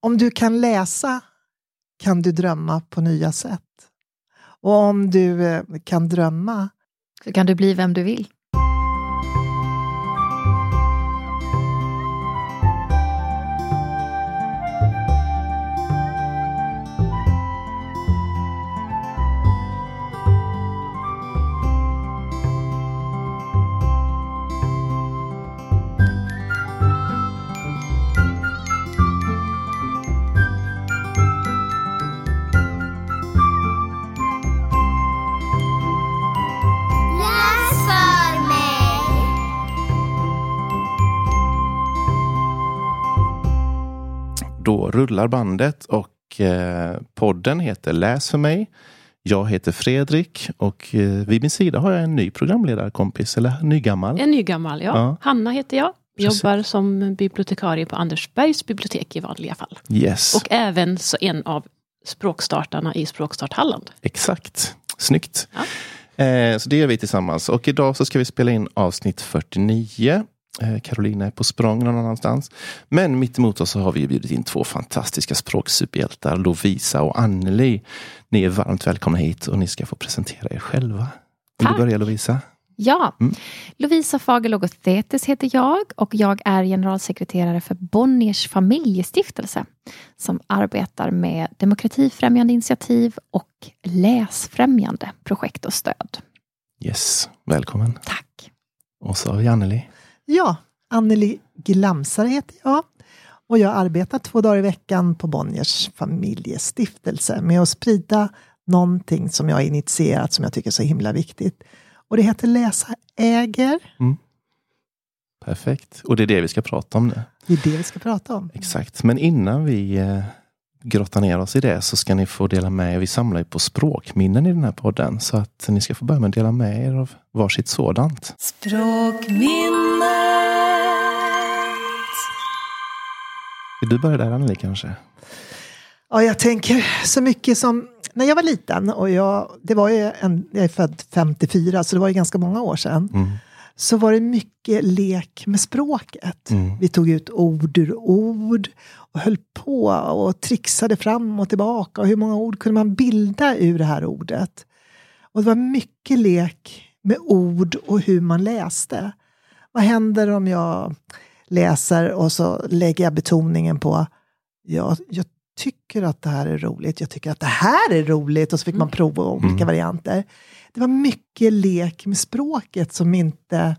Om du kan läsa kan du drömma på nya sätt. Och om du eh, kan drömma så kan du bli vem du vill. Rullar bandet och eh, podden heter Läs för mig. Jag heter Fredrik och eh, vid min sida har jag en ny programledarkompis, eller nygammal. En nygammal, ja. Ja. Hanna heter jag. Precis. Jobbar som bibliotekarie på Andersbergs bibliotek i vanliga fall. Yes, Och även så en av språkstartarna i Språkstart Halland. exakt. Snyggt. Eh, så det gör vi tillsammans. Och idag så ska vi spela in avsnitt 49. Eh, Carolina är på språng någon annanstans. Men mitt emot oss så har vi bjudit in två fantastiska språksuperhjältar, Lovisa och Anneli. Ni är varmt välkomna hit och ni ska få presentera er själva. Vill Tack. du börja Lovisa? Ja, Mm. Lovisa Fagerlogothetes heter jag och jag är generalsekreterare för Bonniers familjestiftelse som arbetar med demokratifrämjande initiativ och läsfrämjande projekt och stöd. Yes, välkommen. Tack. Och så har vi Anneli. Ja, Anneli Glamsare heter jag. Och jag arbetar två dagar i veckan på Bonniers familjestiftelse med att sprida någonting som jag har initierat som jag tycker är så himla viktigt. Och det heter Läsa äger. Perfekt. Och det är det vi ska prata om nu. Det är det vi ska prata om. Exakt. Men innan vi eh, grottar ner oss i det så ska ni få dela med er. Vi samlar ju på språkminnen i den här podden. Så att ni ska få börja med att dela med er av varsitt sådant. Vill du börja där Anneli kanske? Ja, jag tänker så mycket som när jag var liten och jag, det var ju en, jag är född 54 så det var ju ganska många år sedan. Mm. Så var det mycket lek med språket. Mm. Vi tog ut ord ur ord och höll på och trixade fram och tillbaka. Och hur många ord kunde man bilda ur det här ordet? Och det var mycket lek med ord och hur man läste. Vad händer om jag läser och så lägger jag betoningen på ja, jag tycker att det här är roligt, jag tycker att det här är roligt och så fick man prova olika Mm. varianter. Det var mycket lek med språket som inte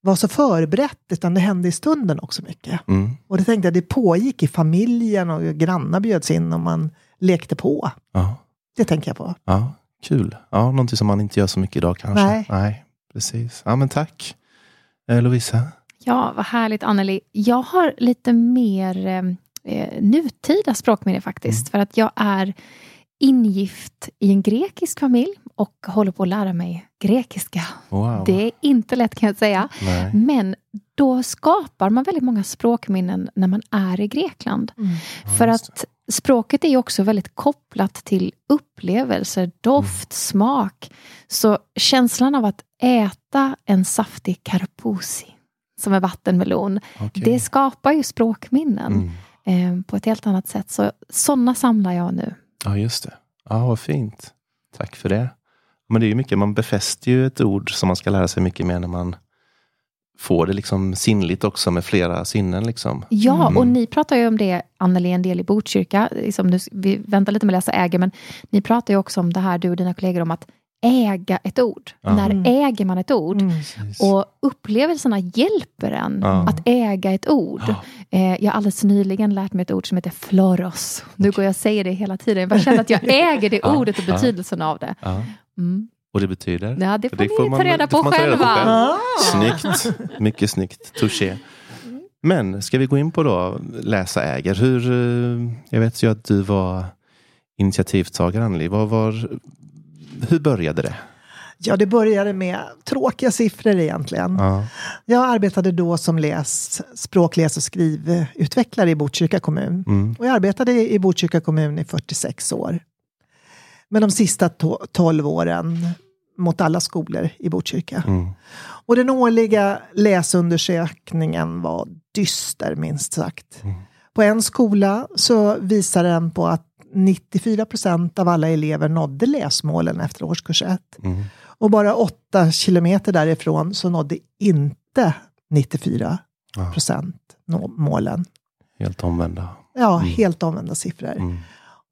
var så förberett utan det hände i stunden också mycket. Mm. Och det tänkte jag, det pågick i familjen och grannar bjöds in och man lekte på. Ja. Det tänker jag på. ja, kul. Ja, någonting som man inte gör så mycket idag kanske. Nej. Nej precis. Ja, men tack. Eh, Lovisa? Ja, vad härligt Anneli. Jag har lite mer eh, nutida språkminne faktiskt. För att jag är ingift i en grekisk familj och håller på att lära mig grekiska. Wow. Det är inte lätt kan jag säga. Nej. Men då skapar man väldigt många språkminnen när man är i Grekland. För just att språket är också väldigt kopplat till upplevelser, doft, smak. Så känslan av att äta en saftig karpusi, som är vattenmelon, Okej. det skapar ju språkminnen Mm. eh, på ett helt annat sätt. Så sådana samlar jag nu. Ja, just det. Ja, vad fint. Tack för det. Men det är ju mycket, man befäster ju ett ord som man ska lära sig mycket mer när man får det liksom sinnligt också med flera sinnen. Liksom. Ja, Mm. och ni pratar ju om det, Anneli, en del i Botkyrka. Liksom nu, vi väntar lite med att läsa äger, men ni pratar ju också om det här, du och dina kollegor, om att äga ett ord. Ja. När Mm. äger man ett ord? Mm. Och upplevelserna hjälper en Ja. att äga ett ord. Ja. Eh, jag har alldeles nyligen lärt mig ett ord som heter floros. Nu går jag och säger det hela tiden. Jag bara känner att jag äger det Ja. ordet och Ja. betydelsen av det. Ja. Mm. Och det betyder? Ja, det får Det ni får man- ta reda det på får man ta reda på själva. själv. Ah. Snyggt. Mycket snyggt. Touché. Men ska vi gå in på då läsa äger. Hur, eh, jag vet ju att du var initiativtagare Anneli. Vad var, hur började det? Ja, det började med tråkiga siffror egentligen. Ja. Jag arbetade då som läs, språk, läs och skrivutvecklare i Botkyrka kommun. Mm. Och jag arbetade i Botkyrka kommun i 46 år. Men de sista to- 12 åren mot alla skolor i Botkyrka. Mm. Och den årliga läsundersökningen var dyster minst sagt. Mm. På en skola så visar den på att 94 procent av alla elever nådde läsmålen efter årskurs 1. Mm. Och bara åtta kilometer därifrån så nådde inte 94 Ja, procent nå- målen. helt omvända. Ja, helt omvända siffror. Mm.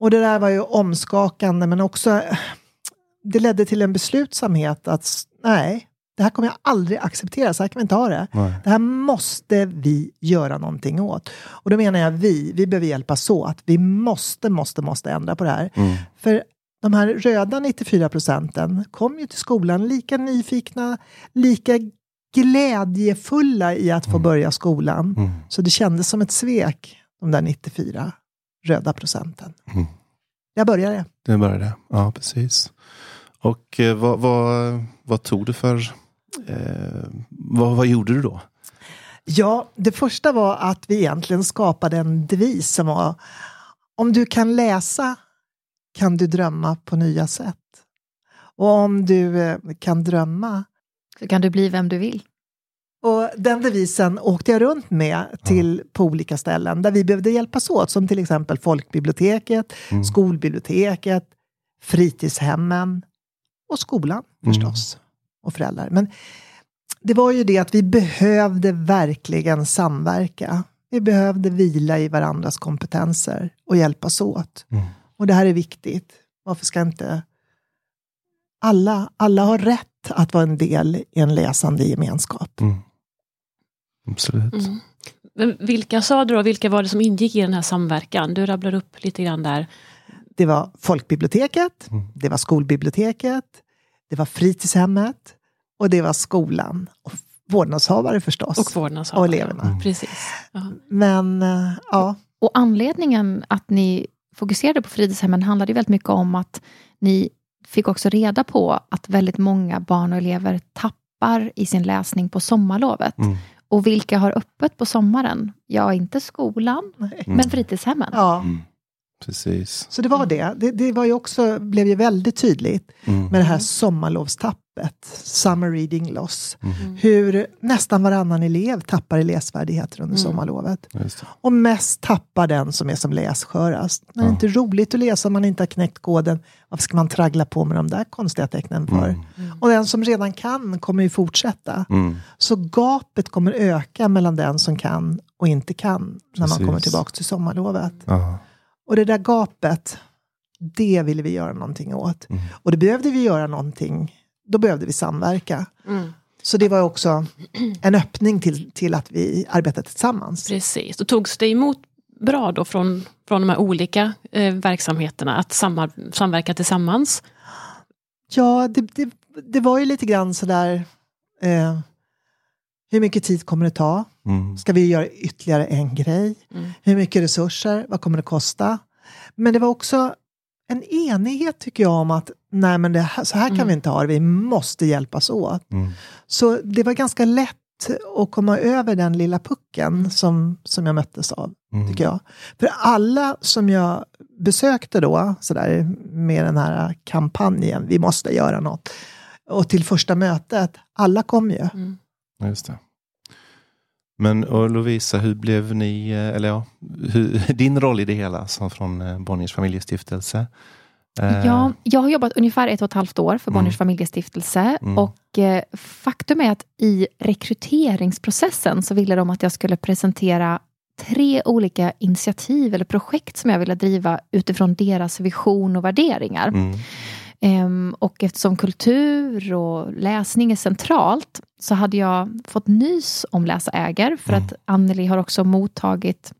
Och det där var ju omskakande, men också det ledde till en beslutsamhet att nej, det här kommer jag aldrig acceptera, så här kan vi inte ha det. Nej. Det här måste vi göra någonting åt. Och då menar jag vi, vi behöver hjälpas åt. Vi måste, måste, måste ändra på det här. Mm. För de här röda 94 procenten kom ju till skolan lika nyfikna, lika glädjefulla i att få börja skolan. Mm. Så det kändes som ett svek, de där 94 röda procenten. Mm. Jag började. Det började. Ja, precis. Och eh, vad, vad, vad tog du för... Eh, vad, vad gjorde du då? Ja, det första var att vi egentligen skapade en devis som var om du kan läsa kan du drömma på nya sätt. Och om du eh, kan drömma Så kan du bli vem du vill. Och den devisen åkte jag runt med till på olika ställen där vi behövde hjälpas åt, som till exempel folkbiblioteket, Mm. skolbiblioteket, fritidshemmen och skolan förstås. Och föräldrar. Men det var ju det att vi behövde verkligen samverka. Vi behövde vila i varandras kompetenser och hjälpas åt. Mm. Och det här är viktigt. Varför ska inte alla, alla har rätt att vara en del i en läsande gemenskap? Mm. Absolut. Mm. Men vilka sa du då, vilka var det som ingick i den här samverkan? Du rabblar upp lite grann där. Det var folkbiblioteket, Mm. det var skolbiblioteket, det var fritidshemmet och det var skolan. Och vårdnadshavare förstås. Och vårdnadshavare. Och eleverna. Mm. Precis. Ja. Men eh, ja, Och anledningen att ni fokuserade på fritidshemmen handlade ju väldigt mycket om att ni fick också reda på att väldigt många barn och elever tappar i sin läsning på sommarlovet. Mm. Och vilka har öppet på sommaren? Ja, inte skolan, nej. men fritidshemmen. ja. Mm. Precis. Så det var det. det. Det var ju också, blev ju väldigt tydligt Mm. med det här sommarlovstappet, summer reading loss. Mm. Hur nästan varannan elev tappar i läsfärdigheter under Mm. sommarlovet. Och mest tappar den som är som lässkörast. När det Ja. inte är roligt att läsa om man inte har knäckt koden. Varför ska man traggla på med de där konstiga tecknen för? Mm. Och den som redan kan kommer ju fortsätta. Mm. Så gapet kommer öka mellan den som kan och inte kan när man Precis. kommer tillbaka till sommarlovet. Ja. Och det där gapet, det ville vi göra någonting åt. Mm. Och det behövde vi göra någonting, då behövde vi samverka. Mm. Så det var också en öppning till, till att vi arbetade tillsammans. Precis. Och togs det emot bra då från, från de här olika eh, verksamheterna att samar, samverka tillsammans? Ja, det, det, det var ju lite grann sådär, eh, hur mycket tid kommer det ta? Mm. Ska vi göra ytterligare en grej? Mm. Hur mycket resurser? Vad kommer det kosta? Men det var också en enighet tycker jag om att nej men det här, så här kan Mm. vi inte ha det, vi måste hjälpas åt. Mm. Så det var ganska lätt att komma över den lilla pucken som, som jag möttes av, Mm. tycker jag. För alla som jag besökte då, sådär, med den här kampanjen, vi måste göra något, och till första mötet, alla kom ju. Mm. Just det. Men och Lovisa, hur blev ni, eh, eller ja, hur, din roll i det hela som från eh, Bonniers familjestiftelse? Eh, Ja, jag har jobbat ungefär ett och ett halvt år för Mm. Bonniers familjestiftelse. Mm. Och eh, faktum är att i rekryteringsprocessen så ville de att jag skulle presentera tre olika initiativ eller projekt som jag ville driva utifrån deras vision och värderingar. Mm. Ehm, och eftersom kultur och läsning är centralt så hade jag fått nys om Läsa äger för Mm. att Anneli har också mottagit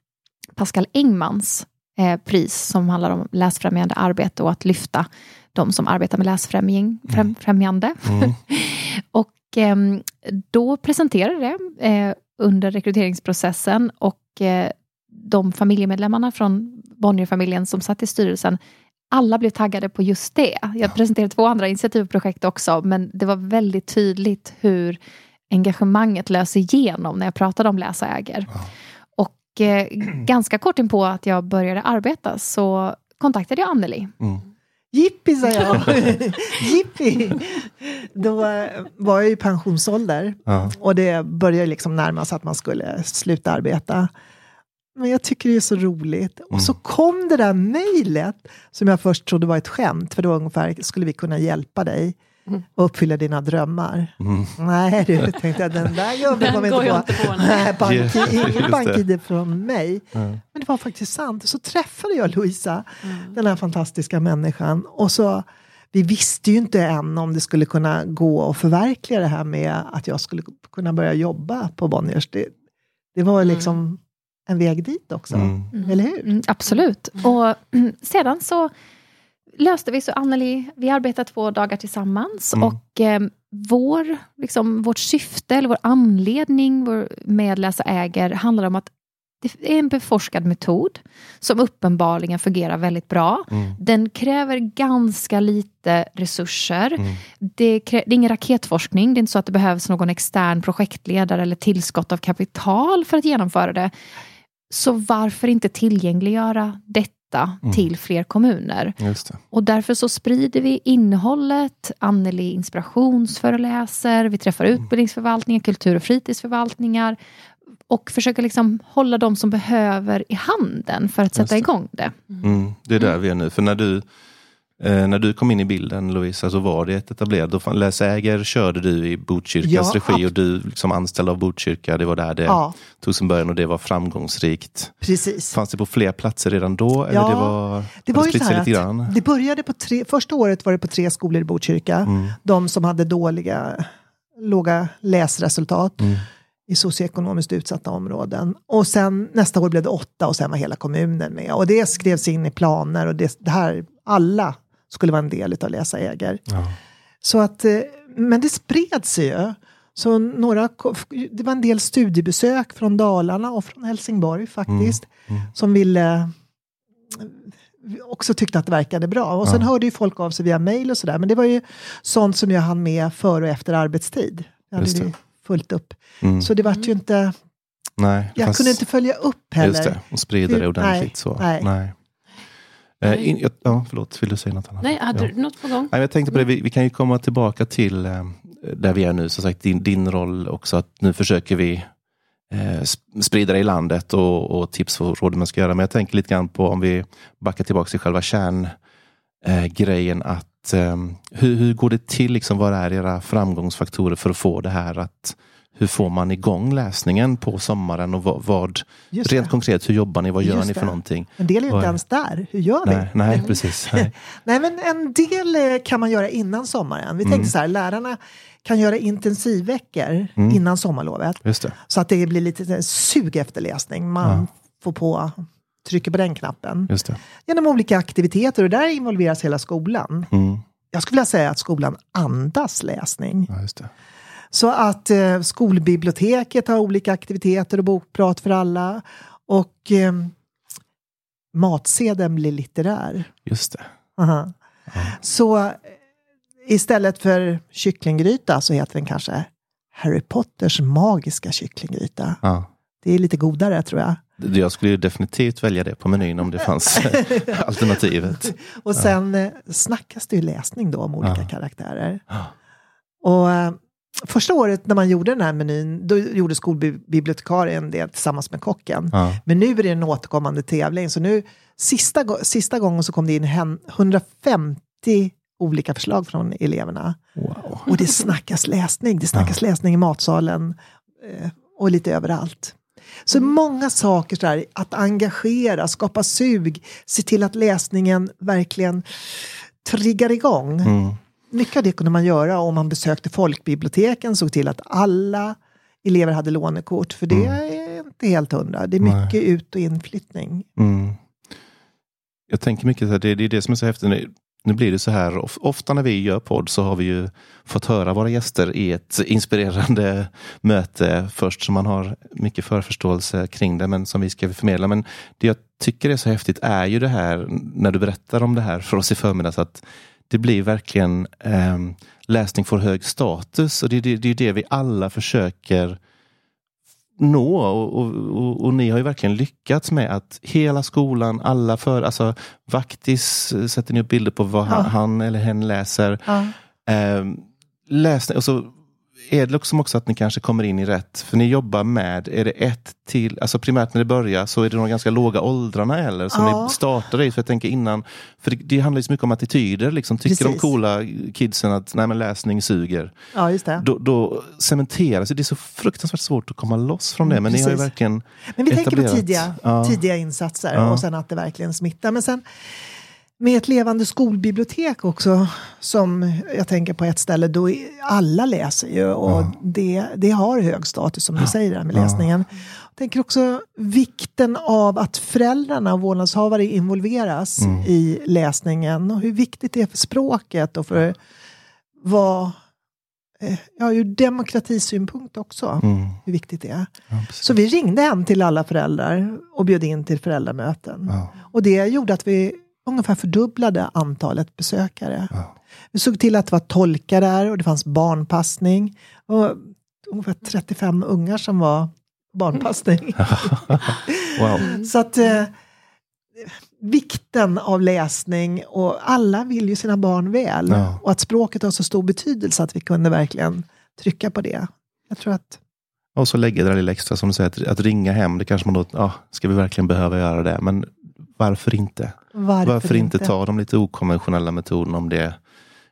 Pascal Engmans eh, pris som handlar om läsfrämjande arbete och att lyfta de som arbetar med läsfrämjande. Främ, främjande. Mm. Och ehm, då presenterade det eh, under rekryteringsprocessen och eh, de familjemedlemmarna från Bonnierfamiljen som satt i styrelsen alla blev taggade på just det. Jag presenterade två andra initiativ och projekt också men det var väldigt tydligt hur engagemanget lös igenom när jag pratade om läsa äger. Ja. Och eh, ganska kort in på att jag började arbeta så kontaktade jag Anneli. Mm. Jippi, sa jag. Jippi! Då eh, var jag i pensionsålder. Ja. Och det började liksom närma sig att man skulle sluta arbeta. Men jag tycker det är så roligt. Och Mm. så kom det där mejlet som jag först trodde var ett skämt, för då ungefär skulle vi kunna hjälpa dig Mm. och uppfylla dina drömmar. Mm. Nej du, tänkte jag, den där gubben kommer inte jag på. inte på. Nej, bank, Just ingen det. bank-id från mig. Ja. Men det var faktiskt sant. Så träffade jag Louisa, Mm. den här fantastiska människan. Och så, vi visste ju inte än om det skulle kunna gå att förverkliga det här med att jag skulle kunna börja jobba på Bonniers. Det, det var liksom en väg dit också. Mm. Eller hur? Mm, absolut. Och mm, sedan så löste vi så Anneli, vi arbetar två dagar tillsammans Mm. och eh, vår, liksom, vårt syfte eller vår anledning vår, med Läsa äger handlar om att det är en beforskad metod som uppenbarligen fungerar väldigt bra. Mm. Den kräver ganska lite resurser. Mm. Det, krä- det är ingen raketforskning. Det är inte så att det behövs någon extern projektledare eller tillskott av kapital för att genomföra det. Så varför inte tillgängliggöra detta Mm. till fler kommuner? Och därför så sprider vi innehållet. Anneli inspirationsföreläser. Vi träffar utbildningsförvaltningar, kultur och fritidsförvaltningar. Och försöker liksom hålla de som behöver i handen för att sätta igång det. Mm. Det är där vi är nu. För när du, eh, när du kom in i bilden Lovisa så var det ett etablerat. Läsäger körde du i Botkyrkas Ja, regi och du liksom anställd av Botkyrka. Det var där det Ja, tog sin början och det var framgångsrikt. precis. Fanns det på fler platser redan då? Eller Ja, det var, Det har var ju spritt så här lite att grann? det började på tre, första året var det på tre skolor i Botkyrka. Mm. De som hade dåliga, låga läsresultat Mm. i socioekonomiskt utsatta områden. Och sen nästa år blev det åtta och sen var hela kommunen med. Och det skrevs in i planer och det, det här, alla skulle vara en del av Läsa äger. Ja. Så att, eh, men det spred sig ju. Så några, det var en del studiebesök från Dalarna och från Helsingborg faktiskt. Mm. Som ville eh, också tyckte att det verkade bra. Och sen Ja. hörde ju folk av sig via mail och sådär. Men det var ju sånt som jag hann med före och efter arbetstid. Jag hade ju fullt upp. Mm. Så det vart ju inte, Nej, jag fanns- kunde inte följa upp heller. Just det, och sprida det ordentligt. nej, så. nej. Nej. Eh, in, ja, förlåt, vill du säga något annat? Nej, hade ja. du något på gång? Nej, jag tänkte på det, vi, vi kan ju komma tillbaka till eh, där vi är nu, som sagt din, din roll också, att nu försöker vi eh, sp- sprida det i landet och, och tips och råd man ska göra. Men jag tänker lite grann på om vi backar tillbaka till själva kärngrejen, eh, att eh, hur, hur går det till, liksom, vad är era framgångsfaktorer för att få det här att hur får man igång läsningen på sommaren och vad, vad rent konkret, hur jobbar ni, vad gör Just ni för det. någonting? En del är ju inte ens där. Hur gör vi? Nej, nej precis. Nej. Nej, men en del eh, kan man göra innan sommaren. Vi Mm. tänkte så här, lärarna kan göra intensivveckor Mm. innan sommarlovet. Just det. Så att det blir lite här sug efter läsning. Man Ja. får på, trycker på den knappen. Just det. Genom olika aktiviteter och där involveras hela skolan. Mm. Jag skulle vilja säga att skolan andas läsning. Ja, just det. Så att eh, skolbiblioteket har olika aktiviteter och bokprat för alla. Och eh, matsedeln blir litterär. Just det. Aha. Ja. Så eh, istället för kycklinggryta så heter den kanske Harry Potters magiska kycklinggryta. Ja. Det är lite godare tror jag. Jag skulle ju definitivt välja det på menyn om det fanns alternativet. Och sen eh, snackas det ju läsning då om olika Ja. karaktärer. Ja. Och eh, första året när man gjorde den här menyn, då gjorde skolbibliotekarien det tillsammans med kocken. Ja. Men nu är det en återkommande tävling, så nu sista, sista gången så kom det in hen- 150 olika förslag från eleverna. Wow. Och det snackas läsning, det snackas läsning i matsalen eh, och lite överallt. Så många saker så här, att engagera, skapa sug, se till att läsningen verkligen triggar igång. Mm. Mycket av det kunde man göra om man besökte folkbiblioteken, såg till att alla elever hade lånekort, för det är inte helt hundra. Det är Nej. mycket ut och inflyttning. Mm. Jag tänker mycket så här, det, det är det som är så häftigt. Nu, nu blir det så här, of, ofta när vi gör podd så har vi ju fått höra våra gäster i ett inspirerande möte först, så man har mycket förförståelse kring det, men som vi ska förmedla. Men det jag tycker är så häftigt är ju det här, när du berättar om det här för oss i förmiddags, att det blir verkligen ehm, läsning får hög status och det, det, det är det vi alla försöker nå och, och, och, och ni har ju verkligen lyckats med att hela skolan, alla för, alltså Vaktis eh, sätter ni upp bilder på vad han, Ja. han eller hen läser. Ja. Eh, läsning, och så är det liksom också att ni kanske kommer in i rätt, för ni jobbar med, är det ett till, alltså primärt när det börjar så är det de ganska låga åldrarna eller som Ja. ni startar i? För jag tänker innan, för det, det handlar ju så mycket om attityder, liksom. tycker de Precis. coola kidsen att nej, men läsning suger, Ja, just det. då, då cementeras det. Det är så fruktansvärt svårt att komma loss från det. Men ni har ju Precis. verkligen Men vi tänker på etablerat. tidiga, Ja. tidiga insatser och sen att det verkligen smittar. Men sen med ett levande skolbibliotek också, som jag tänker på ett ställe, då alla läser ju och det, det har hög status som du säger där med läsningen. Jag tänker också vikten av att föräldrarna och vårdnadshavare involveras Mm. i läsningen och hur viktigt det är för språket och för vad, eh, ja, ur demokratisynpunkt också, Mm. hur viktigt det är. Ja. Så vi ringde hem till alla föräldrar och bjöd in till föräldramöten. Ja. Och det gjorde att vi ungefär fördubblade antalet besökare. Ja. Vi såg till att det var tolkar där och det fanns barnpassning. Och ungefär 35 ungar som var barnpassning. Wow. Så att eh, vikten av läsning och alla vill ju sina barn väl. Ja. Och att språket har så stor betydelse att vi kunde verkligen trycka på det. Jag tror att Och så lägga det där lilla extra som du säger, att, att ringa hem, det kanske man då, ja, ska vi verkligen behöva göra det? Men varför inte? Varför, Varför, inte ta de lite okonventionella metoderna om det?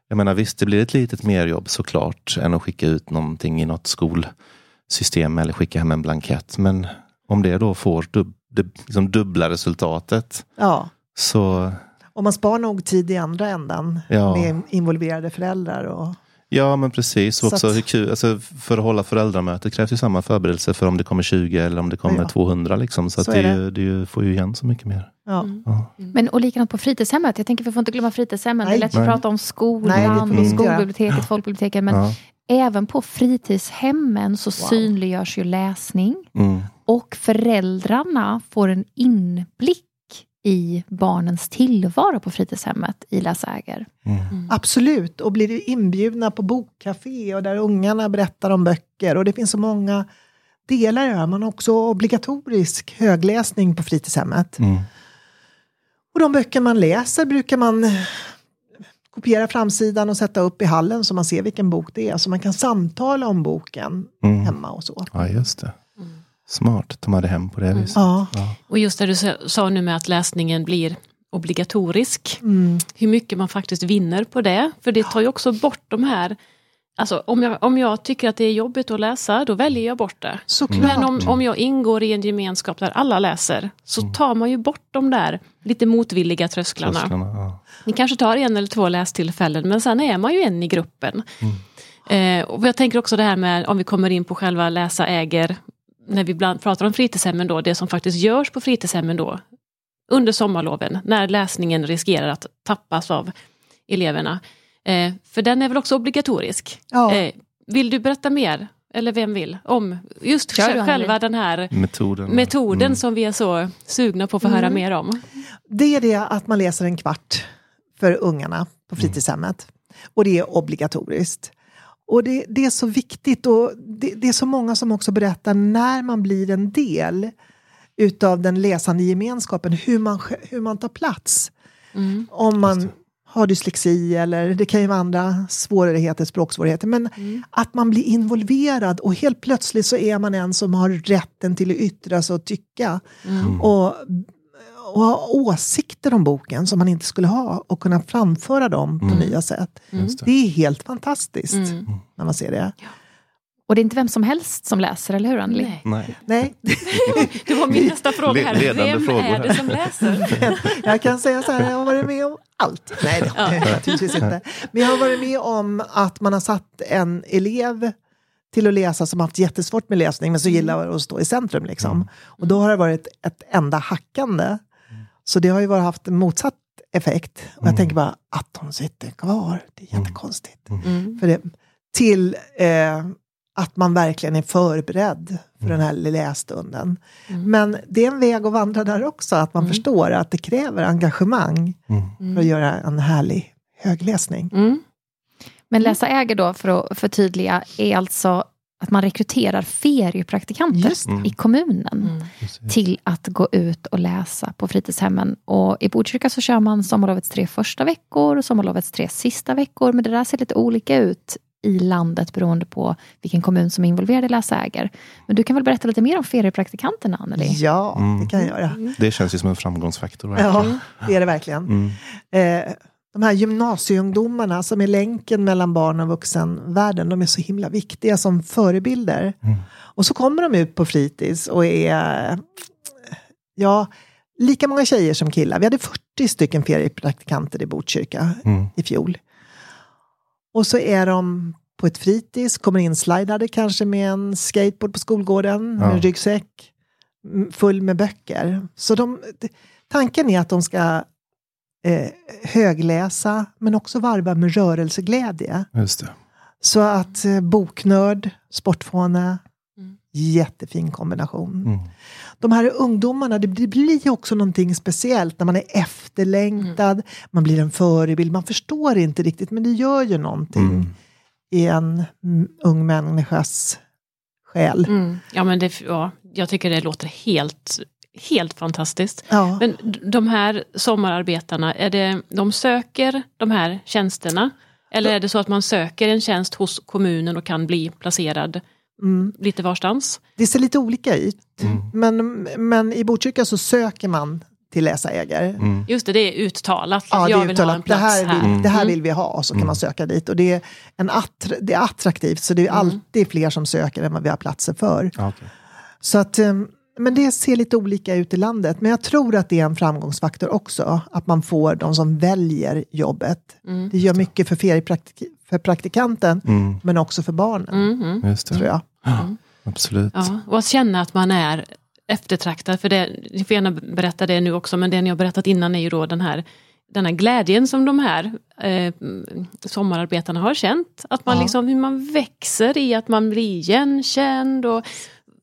Jag menar visst, det blir ett litet merjobb såklart, än att skicka ut någonting i något skolsystem eller skicka hem en blankett. Men om det då får dub, dub, liksom dubbla resultatet, Ja, så och man spar nog tid i andra ändan Ja. med involverade föräldrar. Och, Ja men precis. Och Så också att- hur kul, alltså, för att hålla föräldramöte krävs ju samma förberedelse för om det kommer 20 eller om det kommer Ja. 200. Liksom. Så, Så att det, är ju, det får ju igen så mycket mer. Ja. Ja. Men och likadant på fritidshemmet. Jag tänker vi får inte glömma fritidshemmen. Det är lätt att prata om skolan, Nej, skolbiblioteket, folkbiblioteken. Men Ja. även på fritidshemmen så synliggörs ju läsning. Mm. Och föräldrarna får en inblick i barnens tillvaro på fritidshemmet i Läsäger. Mm. Absolut, och blir inbjudna på bokcafé och där ungarna berättar om böcker. Och det finns så många delar i det här. Man har också obligatorisk högläsning på fritidshemmet. Mm. Och de böcker man läser brukar man kopiera framsidan och sätta upp i hallen så man ser vilken bok det är. Så man kan samtala om boken Mm. hemma och så. Ja just det. Smart, ta med det hem på det viset. Ja. Och just det du sa- sa nu med att läsningen blir obligatorisk. Mm. Hur mycket man faktiskt vinner på det. För det tar ju också bort de här Alltså om jag, om jag tycker att det är jobbigt att läsa, då väljer jag bort det. Såklart. Men om, om jag ingår i en gemenskap där alla läser, så tar man ju bort de där lite motvilliga trösklarna. Trösklarna, ja. Ni kanske tar en eller två lästillfällen, men sen är man ju en i gruppen. Eh, och jag tänker också det här med, om vi kommer in på själva läsa äger, när vi bland, pratar om fritidshemmen då, det som faktiskt görs på fritidshemmen då, under sommarloven, när läsningen riskerar att tappas av eleverna. Eh, för den är väl också obligatorisk. Ja. Eh, vill du berätta mer, eller vem vill, om just Kör själva den här Metoden. metoden Mm. som vi är så sugna på att få höra mer om? Det är det att man läser en kvart för ungarna på fritidshemmet. Och det är obligatoriskt. Och det, det är så viktigt och det, det är så många som också berättar när man blir en del utav den läsande gemenskapen, hur man, hur man tar plats. Mm. Om man har dyslexi eller det kan ju vara andra svårigheter, språksvårigheter. Men att man blir involverad och helt plötsligt så är man en som har rätten till att yttra sig och tycka. Och, och ha åsikter om boken som man inte skulle ha och kunna framföra dem på nya sätt. Just det. Det är helt fantastiskt Mm. när man ser det. Och det är inte vem som helst som läser, eller hur Anneli? Nej. Nej. Nej, Det var min nästa fråga här. Ledande Vem frågor är det som läser? jag kan säga så här, jag har varit med om allt. Nej, det har jag naturligtvis inte. Men jag har varit med om att man har satt en elev till att läsa som haft jättesvårt med läsning men så gillar att stå i centrum. Liksom. Och då har det varit ett enda hackande. Så det har ju varit haft en motsatt effekt. Och jag tänker bara att hon sitter kvar, det är jättekonstigt. Mm. För det, till eh, att man verkligen är förberedd för den här lässtunden. Men det är en väg att vandra där också, att man förstår att det kräver engagemang för att göra en härlig högläsning. Mm. Men läsa äger då, för att förtydliga, är alltså att man rekryterar feriepraktikanter Just i kommunen Mm. till att gå ut och läsa på fritidshemmen. Och I Botkyrka så kör man sommarlovets tre första veckor och sommarlovets tre sista veckor. Men det där ser lite olika ut i landet beroende på vilken kommun som är involverad i Läsa äger. Men du kan väl berätta lite mer om feriepraktikanterna, Anneli? Ja, Mm. det kan jag göra. Det känns ju som en framgångsfaktor. verkligen. Ja, det är det verkligen. Mm. Eh, de här gymnasieungdomarna som är länken mellan barn och vuxenvärlden, de är så himla viktiga som förebilder. Mm. Och så kommer de ut på fritids och är, ja, lika många tjejer som killar. Vi hade 40 stycken feriepraktikanter i Botkyrka Mm. i fjol. Och så är de på ett fritids, kommer inslidade kanske med en skateboard på skolgården, Ja. med en ryggsäck full med böcker. Så de, tanken är att de ska eh, högläsa, men också varva med rörelseglädje. Just det. Så att eh, boknörd, sportfåne, Mm. jättefin kombination. Mm. De här ungdomarna, det, det blir också någonting speciellt när man är efterlängtad, man blir en förebild, man förstår inte riktigt, men det gör ju någonting Mm. i en mm, ung människas själ. Mm. Ja, men det, ja, jag tycker det låter helt, helt fantastiskt. Ja. Men de här sommararbetarna, är det, de söker de här tjänsterna? Eller är det så att man söker en tjänst hos kommunen och kan bli placerad Mm. lite varstans? Det ser lite olika ut, Mm. men, men i Botkyrka så söker man till läsaägare. Mm. Just det, det är uttalat. Ja, det jag är vill ha en uttalat. Det plats här, här. vill, det här Mm. vill vi ha, och så kan Mm. man söka dit. Och det är, en attra, det är attraktivt, så det är Mm. alltid fler som söker än vad vi har platser för. Ja, okej. Så att, eh, men det ser lite olika ut i landet. Men jag tror att det är en framgångsfaktor också, att man får de som väljer jobbet. Mm. Det gör mycket för, feriepraktik- för praktikanten, Mm. men också för barnen, Mm, mm. Tror jag. Absolut. Ja, och att känna att man är eftertraktad. För det, ni får gärna berätta det nu också, men det ni har berättat innan är ju då den här, den här glädjen som de här eh, sommararbetarna har känt. Att man Ja. liksom, hur man växer i att man blir igenkänd och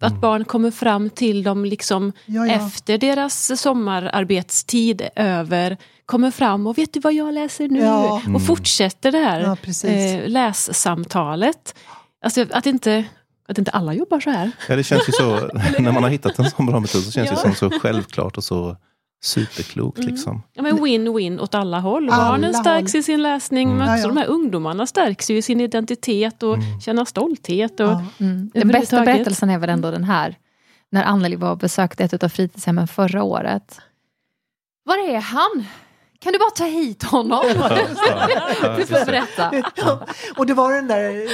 att barn kommer fram till dem liksom Ja, ja. efter deras sommararbetstid över. Kommer fram och vet du vad jag läser nu? Ja. Och fortsätter det här eh, lässamtalet. Alltså att inte, att inte alla jobbar så här. Ja, det känns ju så, när man har hittat en sån bra metod så känns det Ja. som så självklart och så superklokt. Liksom. Ja, men win-win åt alla håll. Alla Barnen stärks håll. i sin läsning, men Ja, också ja. de här ungdomarna stärks ju i sin identitet och känna stolthet. Och, Ja. Mm. Den bästa berättelsen är väl ändå den här. När Anneli var och besökte ett av fritidshemmen förra året. Var är han? Kan du bara ta hit honom? du får berätta. Ja, och det var den där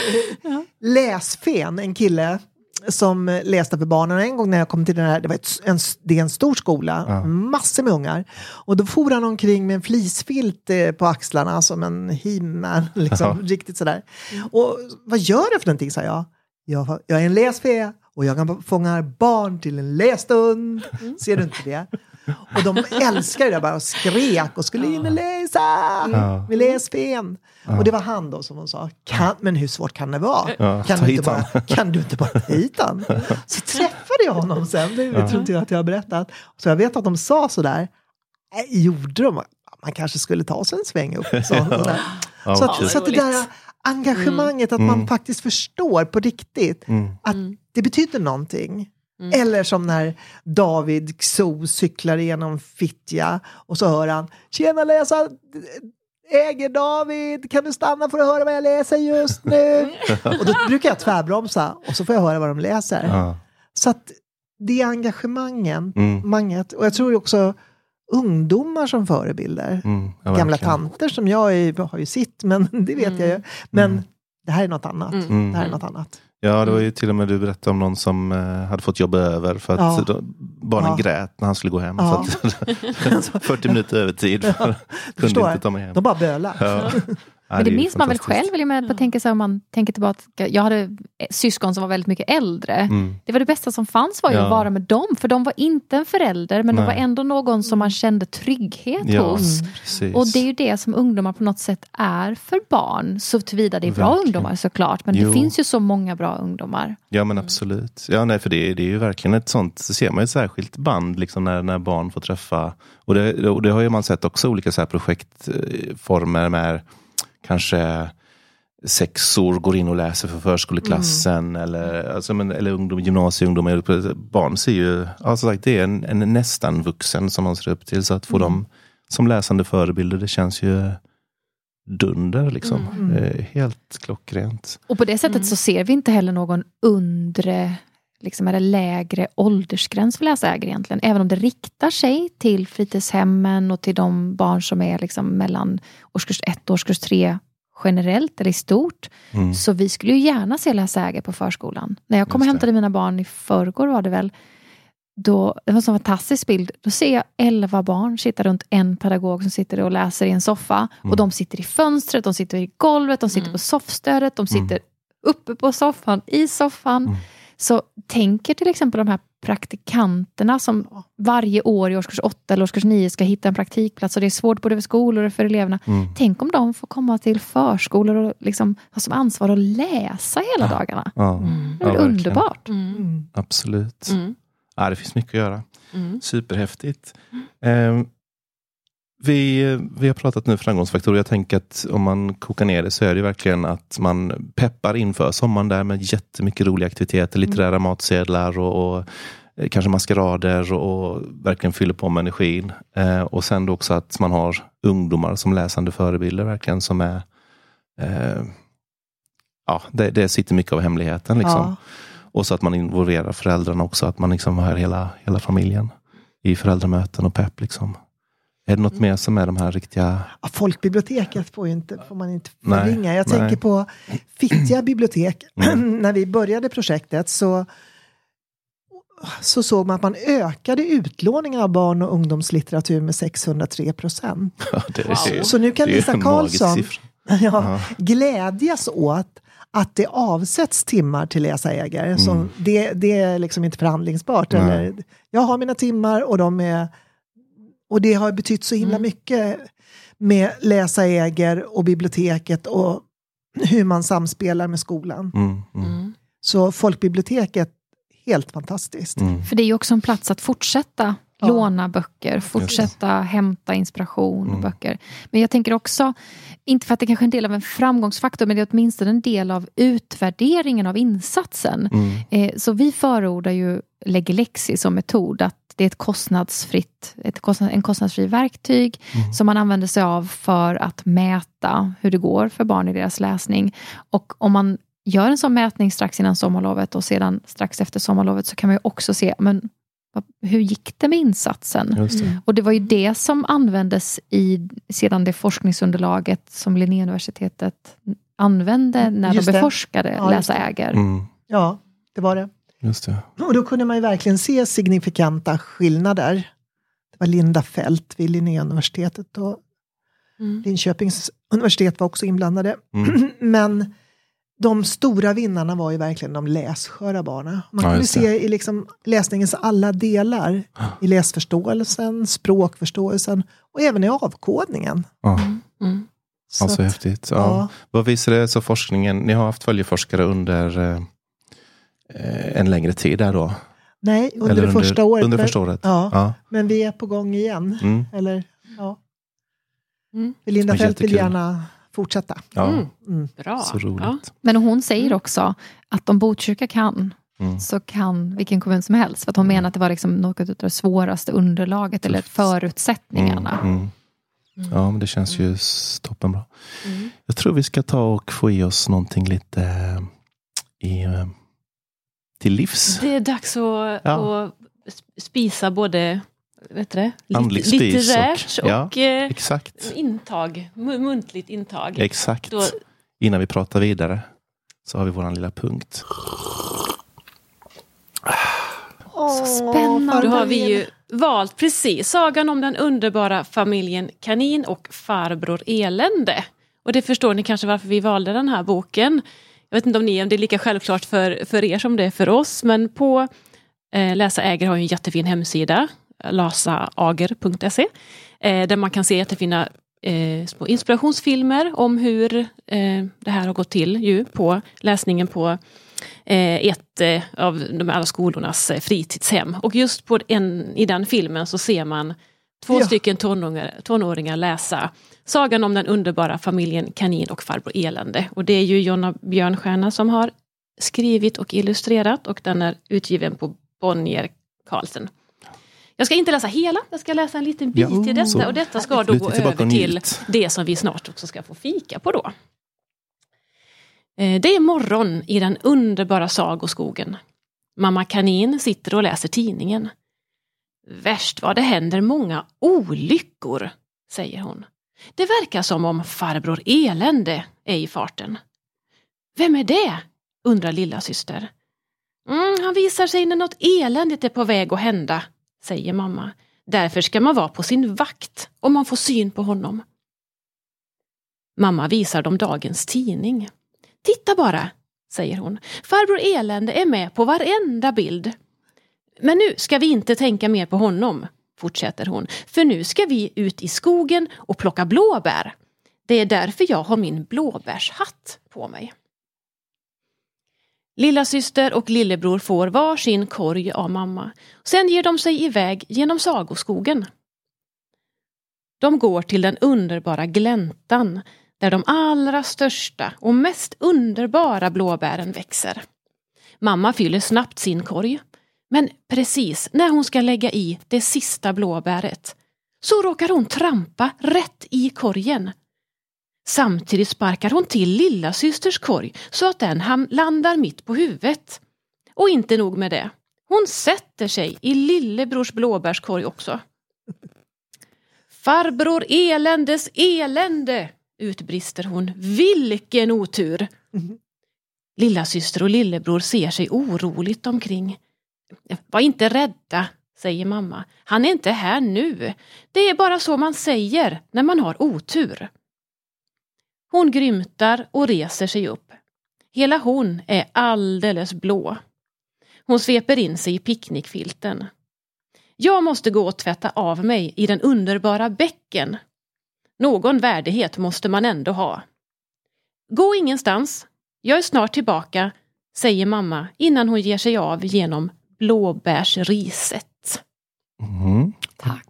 eh, läsfen, en kille som läste för barnen. En gång när jag kom till den här, det, var ett, en, det är en stor skola, Ja. massor med ungar. Och då for han omkring med en flisfilt eh, på axlarna som en himmel, liksom, riktigt sådär. Och vad gör du för någonting, sa jag. Jag, jag är en läsfe och jag kan fånga barn till en lässtund. Ser du inte det? Och de älskade det bara och skrek och skulle in och läsa Ja. med läsfen. Och det var han då som hon sa, kan, men hur svårt kan det vara? Ja, kan, du inte bara, kan du inte bara ta hit han? Så träffade jag honom sen, det vet inte jag att jag har berättat. Så jag vet att de sa sådär, äh, gjorde de? Man kanske skulle ta sig en sväng upp. Så, sådär. Ja, så, att, så att det där engagemanget, att man Mm. faktiskt förstår på riktigt Mm. att det betyder någonting. Eller som när David Xo cyklar igenom Fittja och så hör han Tjena läsa Äger David, kan du stanna för att höra vad jag läser just nu? och då brukar jag tvärbromsa och så får jag höra vad de läser. Ja. Så att det är engagemangen, Mm. manget. och jag tror också ungdomar som förebilder. Mm. Ja, Gamla tanter som jag är, har ju sitt, men det vet jag ju. Men det här är något annat. Mm. Det här är något annat. Ja, det var ju till och med du berättade om någon som eh, hade fått jobba över för att Ja. barnen Ja. grät när han skulle gå hem. Ja. Så att, 40 minuter övertid. Kunde Förstår. inte ta mig hem. De bara bölar. Men det minns man väl själv? Vill jag med, att tänka så här, om man tänker tillbaka. Jag hade eh, syskon som var väldigt mycket äldre. Mm. Det var det bästa som fanns var ju Ja. att vara med dem. För de var inte en förälder men de Nej. var ändå någon som man kände trygghet Ja, hos. precis. Och det är ju det som ungdomar på något sätt är för barn. Så tillvida det är bra Verkligen. ungdomar såklart. Men Jo. det finns ju så många bra ungdomar. Ja men absolut. Ja, nej, för det, det är ju verkligen ett sånt, så ser man ju ett särskilt band liksom när, när barn får träffa, och det, och det har ju man sett också olika så här projektformer med kanske sexor går in och läser för förskoleklassen eller, alltså, men, eller ungdom, gymnasieungdomar. Barn ser ju, sagt, det är en, en nästan vuxen som man ser upp till. Så att få dem som läsande förebilder, det känns ju dunder. Liksom. Mm. Eh, helt klockrent. Och på det sättet Mm. så ser vi inte heller någon undre liksom eller lägre åldersgräns för läsägare egentligen. Även om det riktar sig till fritidshemmen och till de barn som är liksom mellan årskurs 1 och årskurs 3 generellt eller i stort. Mm. Så vi skulle ju gärna se läsägare på förskolan. När jag kom och det. hämtade mina barn i förrgår var det väl, då, det var en sån fantastisk bild. Då ser jag elva barn sitta runt en pedagog som sitter och läser i en soffa. Mm. Och de sitter i fönstret, de sitter i golvet, de sitter Mm. på soffstödet, de Mm. sitter uppe på soffan, i soffan. Så tänker till exempel de här praktikanterna som varje år i årskurs 8 eller årskurs 9 ska hitta en praktikplats och det är svårt både för skolor och för eleverna. Mm. Tänk om de får komma till förskolor och liksom ha som ansvar att läsa hela Ja. dagarna. Ja, Mm. Det är verkligen. underbart? Mm. Absolut. Mm. Ja, det finns mycket att göra. Mm. Superhäftigt. Eh, vi, vi har pratat nu framgångsfaktorer. Jag tänker att om man kokar ner det så är det verkligen att man peppar inför sommaren där med jättemycket roliga aktiviteter, litterära matsedlar och, och eh, kanske maskerader och, verkligen fyller på med energin. Eh, och sen då också att man har ungdomar som läsande förebilder verkligen som är eh, Ja, det, det sitter mycket av hemligheten. Liksom. Ja. Och så att man involverar föräldrarna också, att man liksom har hela, hela familjen i föräldramöten och pepp. Liksom. Är det något Mm. mer som är de här riktiga... Ja, folkbiblioteket får, ju inte, får man inte förringa. Jag nej. tänker på Fittja bibliotek. Mm. När vi började projektet så, så såg man att man ökade utlåningen av barn och ungdomslitteratur med 603 procent. är, Wow. Så nu kan Lisa Karlsson ja, Ja. glädjas åt att det avsätts timmar till läsarägare. Mm. Så det, det är liksom inte förhandlingsbart. Nej. Eller, jag har mina timmar och de är... Och det har betytt så himla Mm. mycket med läsaräger och biblioteket och hur man samspelar med skolan. Mm, mm, Mm. Så folkbiblioteket, helt fantastiskt. mm. För det är ju också en plats att fortsätta Ja. låna böcker, fortsätta hämta inspiration och Mm. böcker. Men jag tänker också, inte för att det kanske är en del av en framgångsfaktor, men det är åtminstone en del av utvärderingen av insatsen. Mm. Eh, så vi förordar ju Legilexi som metod, att det är ett kostnadsfritt, ett kostnad, en kostnadsfri verktyg Mm. som man använder sig av för att mäta hur det går för barn i deras läsning. Och om man gör en sån mätning strax innan sommarlovet och sedan strax efter sommarlovet så kan man ju också se, men hur gick det med insatsen? Det. Och det var ju det som användes i sedan det forskningsunderlaget som Linnéuniversitetet använde när Just de det. beforskade Ja, just det. läsaräger. Mm. Ja, det var det. Just det. Och då kunde man ju verkligen se signifikanta skillnader. Det var Linda Fält vid Linnéuniversitetet och Mm. Linköpings universitet var också inblandade. Mm. Men de stora vinnarna var ju verkligen de lässköra barnen. Man Ja, kunde se i liksom läsningens alla delar. I läsförståelsen, språkförståelsen och även i avkodningen. Ja, Mm. Så ja, så att- häftigt. Ja. ja. Vad visar det så forskningen? Ni har haft följeforskare under eh, en längre tid där då? Nej, under Eller det första året. Under men, första året? Ja, Ja. men vi är på gång igen. Mm. Eller, ja. Mm. Linda Fält vill gärna fortsätta. ja. Mm. Mm. Bra. Så roligt. Ja. Men hon säger också att om Botkyrka kan, Mm. så kan vilken kommun som helst. För att hon menar att det var liksom något av det svåraste underlaget eller förutsättningarna. Mm. Mm. Ja, men det känns ju toppenbra. Mm. Jag tror vi ska ta och få i oss någonting lite eh, i, eh, till livs. Det är dags att, Ja. att spisa både vet du Andlig litterärt och- och, ja. eh, Exakt. intag, mu- muntligt intag. Exakt. Då, Innan vi pratar vidare så har vi vår lilla punkt. Åh, spännande. då har vi ju valt precis sagan om den underbara familjen Kanin och farbror Elände. Och det förstår ni kanske varför vi valde den här boken. Jag vet inte om, ni, om det är lika självklart för, för er som det är för oss, men på eh, Läsa äger har en jättefin hemsida, lasaager.se, eh, där man kan se jättefina eh, små inspirationsfilmer om hur eh, det här har gått till ju på läsningen på eh, ett eh, av de alla skolornas eh, fritidshem. Och just på en, i den filmen så ser man två Ja. stycken tonåringar, tonåringar läsa Sagan om den underbara familjen Kanin och farbror Elände. Och det är ju Jonna Björnstjärna som har skrivit och illustrerat och den är utgiven på Bonnier Carlsen. Jag ska inte läsa hela, jag ska läsa en liten bit Ja, till detta. så. Och detta ska då gå över till det som vi snart också ska få fika på då. Eh, Det är morgon i den underbara sagoskogen. Mamma kanin sitter och läser tidningen. Värst vad det händer många olyckor, säger hon. Det verkar som om farbror Elände är i farten. Vem är det? undrar lilla syster. Mm, han visar sig när något eländigt är på väg att hända, säger mamma. Därför ska man vara på sin vakt om man får syn på honom. Mamma visar dem dagens tidning. Titta bara, säger hon. Farbror Elände är med på varenda bild. Men nu ska vi inte tänka mer på honom, fortsätter hon. För nu ska vi ut i skogen och plocka blåbär. Det är därför jag har min blåbärshatt på mig. Lilla syster och lillebror får var sin korg av mamma. Sen ger de sig iväg genom sagoskogen. De går till den underbara gläntan där de allra största och mest underbara blåbären växer. Mamma fyller snabbt sin korg. Men precis när hon ska lägga i det sista blåbäret så råkar hon trampa rätt i korgen. Samtidigt sparkar hon till lilla systers korg så att den landar mitt på huvudet. Och inte nog med det. Hon sätter sig i lillebrors blåbärskorg också. Farbror eländes elände, utbrister hon. Vilken otur! Lilla syster och lillebror ser sig oroligt omkring. Var inte rädda, säger mamma. Han är inte här nu. Det är bara så man säger när man har otur. Hon grymtar och reser sig upp. Hela hon är alldeles blå. Hon sveper in sig i picknickfilten. Jag måste gå och tvätta av mig i den underbara bäcken. Någon värdighet måste man ändå ha. Gå ingenstans. Jag är snart tillbaka, säger mamma innan hon ger sig av genom blåbärsriset. Mm. Tack.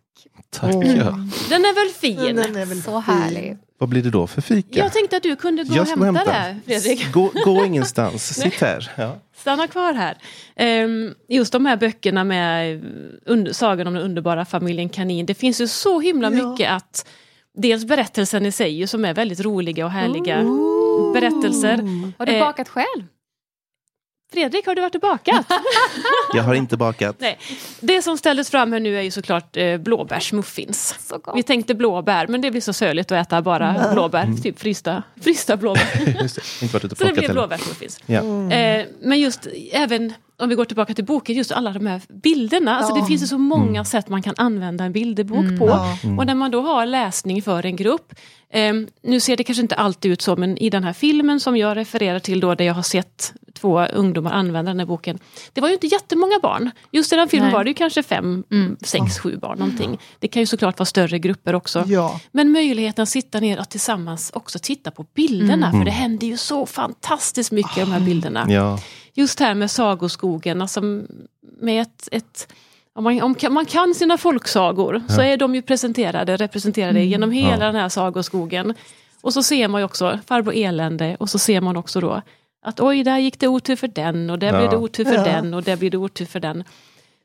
Tackar. Den är väl fin? Den är väl Så fin. härlig. Vad blir det då för fika? Jag tänkte att du kunde gå och hämta, hämta. det, Fredrik. Gå, gå ingenstans, sitt här. Ja. Stanna kvar här. Ehm, just de här böckerna med eh, under, Sagan om den underbara familjen Kanin. Det finns ju så himla Ja. mycket att Dels berättelsen i sig som är väldigt roliga och härliga Ooh. berättelser. Har du Eh, bakat själv? Fredrik, har du varit och bakat? Jag har inte bakat. Nej. Det som ställdes fram här nu är ju såklart eh, blåbärsmuffins. Så gott. Vi tänkte blåbär, men det blir så söligt att äta bara blåbär. Typ frysta, frysta blåbär. Just det, inte varit ute och Så det heller. blåbärsmuffins. Ja. Eh, men just även om vi går tillbaka till boken, just alla de här bilderna. Alltså Ja. det finns ju så många sätt man kan använda en bilderbok på. Ja. Och när man då har läsning för en grupp. Eh, nu ser det kanske inte alltid ut så, men i den här filmen som jag refererar till då, där jag har sett två ungdomar använda den här boken. Det var ju inte jättemånga barn. Just i den filmen Nej. var det ju kanske fem, sex, sju barn någonting. Det kan ju såklart vara större grupper också. Ja. Men möjligheten att sitta ner och tillsammans också titta på bilderna. För det händer ju så fantastiskt mycket i de här bilderna. Ja. Just här med sagoskogen, alltså med ett, ett om man, om man kan sina folksagor så är de ju presenterade, representerade genom hela Ja. den här sagoskogen. Och så ser man ju också farbror elände och så ser man också då att oj, där gick det otur för den och där Ja. blev det otur för Ja. den och där blir det otur för den.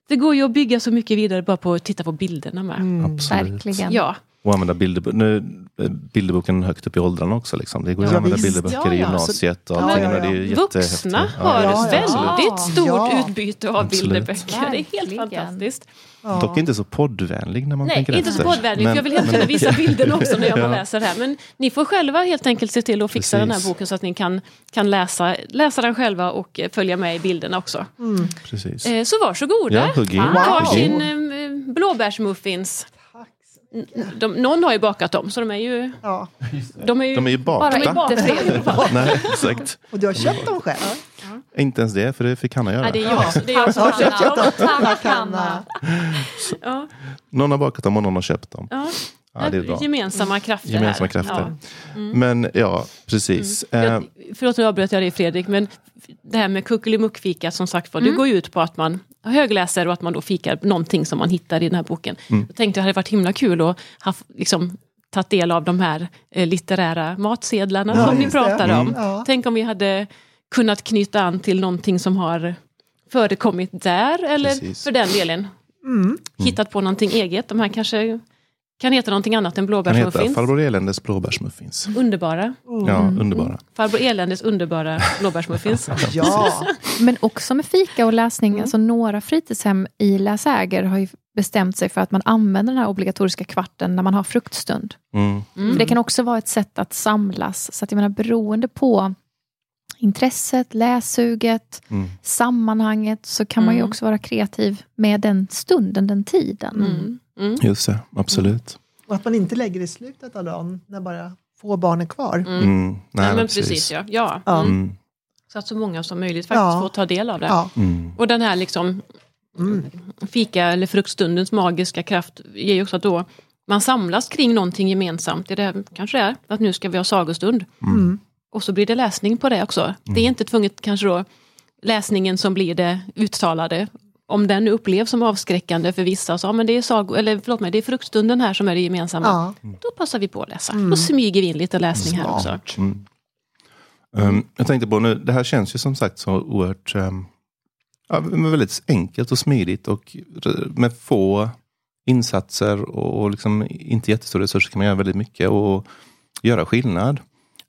Det går ju att bygga så mycket vidare bara på att titta på bilderna med. Mm. Absolut. Verkligen. Ja, Och använda bilderbo- nu, eh, bilderboken högt upp i åldrarna också. Liksom. Det går ju att Ja, använda visst. bilderböcker Ja, i ja. gymnasiet och Ja, allting. ja, ja. vuxna Ja, har ja, ja. väldigt stort Ja. utbyte av Absolut. bilderböcker. Det är helt fantastiskt. Ja. Dock inte så poddvänlig när man Nej, tänker inte efter. så poddvänlig, Men- jag vill gärna visa bilden också när jag Ja. läser här. Men ni får själva helt enkelt se till att fixa den här Precis. boken så att ni kan, kan läsa, läsa den själva och eh, följa med i bilderna också. Mm. Precis. Eh, så varsågoda, Ja, hugg in. ta Wow. sin eh, blåbärsmuffins. De, någon har ju bakat dem, så de är ju, Ja. de är ju, De är ju Bara bakta. bakta. inte Fredrik. Nej, exakt. Och du har köpt dem själv? Inte ens det, för det fick Hanna göra. Ja, det är jag, det är jag som har köpt dem. Tack Hanna. Ja, Någon har bakat dem och någon har köpt dem. ja. Ja, det är bra. Gemensamma krafter Gemensamma här. krafter. Ja. Men ja, precis. Eh, Jag, förlåt nu avbröt jag dig Fredrik, men det här med kuckelimuckfika som sagt var, det går ju ut på att man högläser och att man då fikar någonting som man hittar i den här boken. Jag tänkte att det hade varit himla kul att ha liksom, tagit del av de här eh, litterära matsedlarna Ja, som ni det. pratar Mm. om. Ja. Tänk om vi hade kunnat knyta an till någonting som har förekommit där, eller Precis. för den delen Mm. hittat på någonting eget. De här kanske kan heta någonting annat än Den heter blåbärsmuffins. Farbror Eländes blåbärsmuffins. Underbara. Ja, underbara. Farbror Eländes underbara blåbärsmuffins. Ja, Men också med fika och läsning. Alltså några fritidshem i läsäger har ju bestämt sig för att man använder den här obligatoriska kvarten när man har fruktstund. Mm. För det kan också vara ett sätt att samlas. Så att jag menar beroende på intresset, lässuget, Mm. sammanhanget så kan man ju Mm. också vara kreativ med den stunden, den tiden. Mm. Mm. Just det, absolut. och att man inte lägger det i slutet av dagen när bara få barn är kvar. Mm. Mm. Nej, Nej, men precis. precis, ja. ja. Ja. Så att så många som möjligt faktiskt Ja. får ta del av det. Ja. Mm. Och den här liksom Mm. fika eller fruktstundens magiska kraft ger ju också att då man samlas kring någonting gemensamt. Det är det, kanske det är att nu ska vi ha sagostund. Mm. Och så blir det läsning på det också. Det är inte tvunget kanske då läsningen som blir det uttalade. Om den upplevs som avskräckande för vissa, så ja, men det är, sago, eller, förlåt mig, det är fruktstunden här som är det gemensamma. Ja. Då passar vi på att läsa. Mm. Då smyger vi in lite läsning här också. Mm. Um, jag tänkte på nu, det här känns ju som sagt så oerhört um, ja, väldigt enkelt och smidigt och med få insatser och, och liksom inte jättestora resurser kan man göra väldigt mycket och göra skillnad.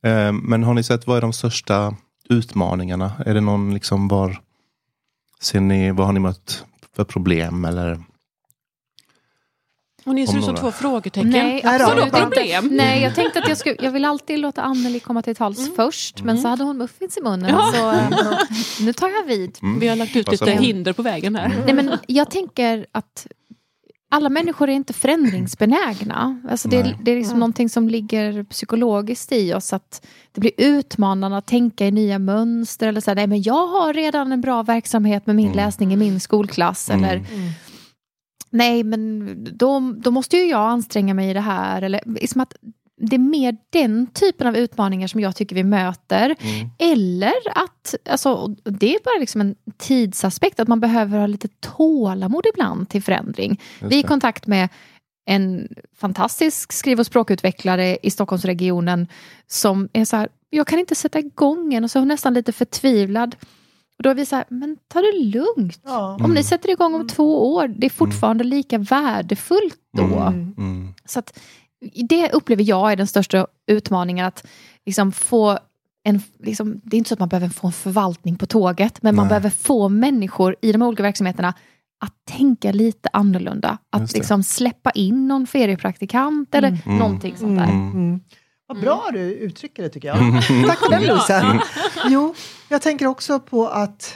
Um, men har ni sett vad är de största utmaningarna? Är det någon liksom var ser ni, vad har ni mött för problem eller? Och ni ser ut som två frågetecken. Nej, Absolut inte. problem? Nej, jag tänkte att jag, skulle, jag vill alltid låta Anneli komma till tals först, men så hade hon muffins i munnen. Ja. Så eh, nu tar jag vid. Mm. Vi har lagt ut Passa lite på. hinder på vägen här. Nej, men jag tänker att alla människor är inte förändringsbenägna. Alltså det, Nej. det är liksom någonting som ligger psykologiskt i oss. Att det blir utmanande att tänka i nya mönster. Eller så här, nej, men jag har redan en bra verksamhet med min Mm. läsning i min skolklass. Mm. Eller nej, men då, då måste ju jag anstränga mig i det här. Eller, liksom att det är mer den typen av utmaningar som jag tycker vi möter. Mm. Eller att, alltså, det är bara liksom en tidsaspekt, att man behöver ha lite tålamod ibland till förändring. Vi är i kontakt med en fantastisk skriv och språkutvecklare i Stockholmsregionen som är så här, jag kan inte sätta igång en och så är hon nästan lite förtvivlad. Och då är vi så här, men ta det lugnt. Ja. Om ni sätter igång om två år, det är fortfarande lika värdefullt då. Mm. Mm. Så att, det upplever jag är den största utmaningen. Att liksom få en, liksom, det är inte så att man behöver få en förvaltning på tåget, men man Nej. behöver få människor i de olika verksamheterna att tänka lite annorlunda. Att liksom släppa in någon feriepraktikant eller Mm. någonting sånt där. Mm. Mm. Vad bra du uttrycker det tycker jag. Tack för den Louise. Jo, jag tänker också på att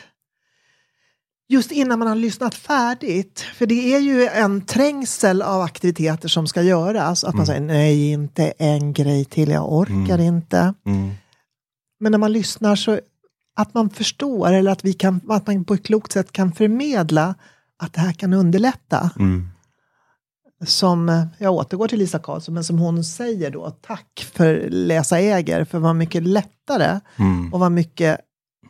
just innan man har lyssnat färdigt, för det är ju en trängsel av aktiviteter som ska göras, att man säger nej, inte en grej till, jag orkar inte. Mm. Men när man lyssnar så att man förstår eller att, vi kan, att man på ett klokt sätt kan förmedla att det här kan underlätta. Mm. Som, jag återgår till Lisa Karlsson, men som hon säger då, tack för läsa äger, för vad mycket lättare Mm. och vad mycket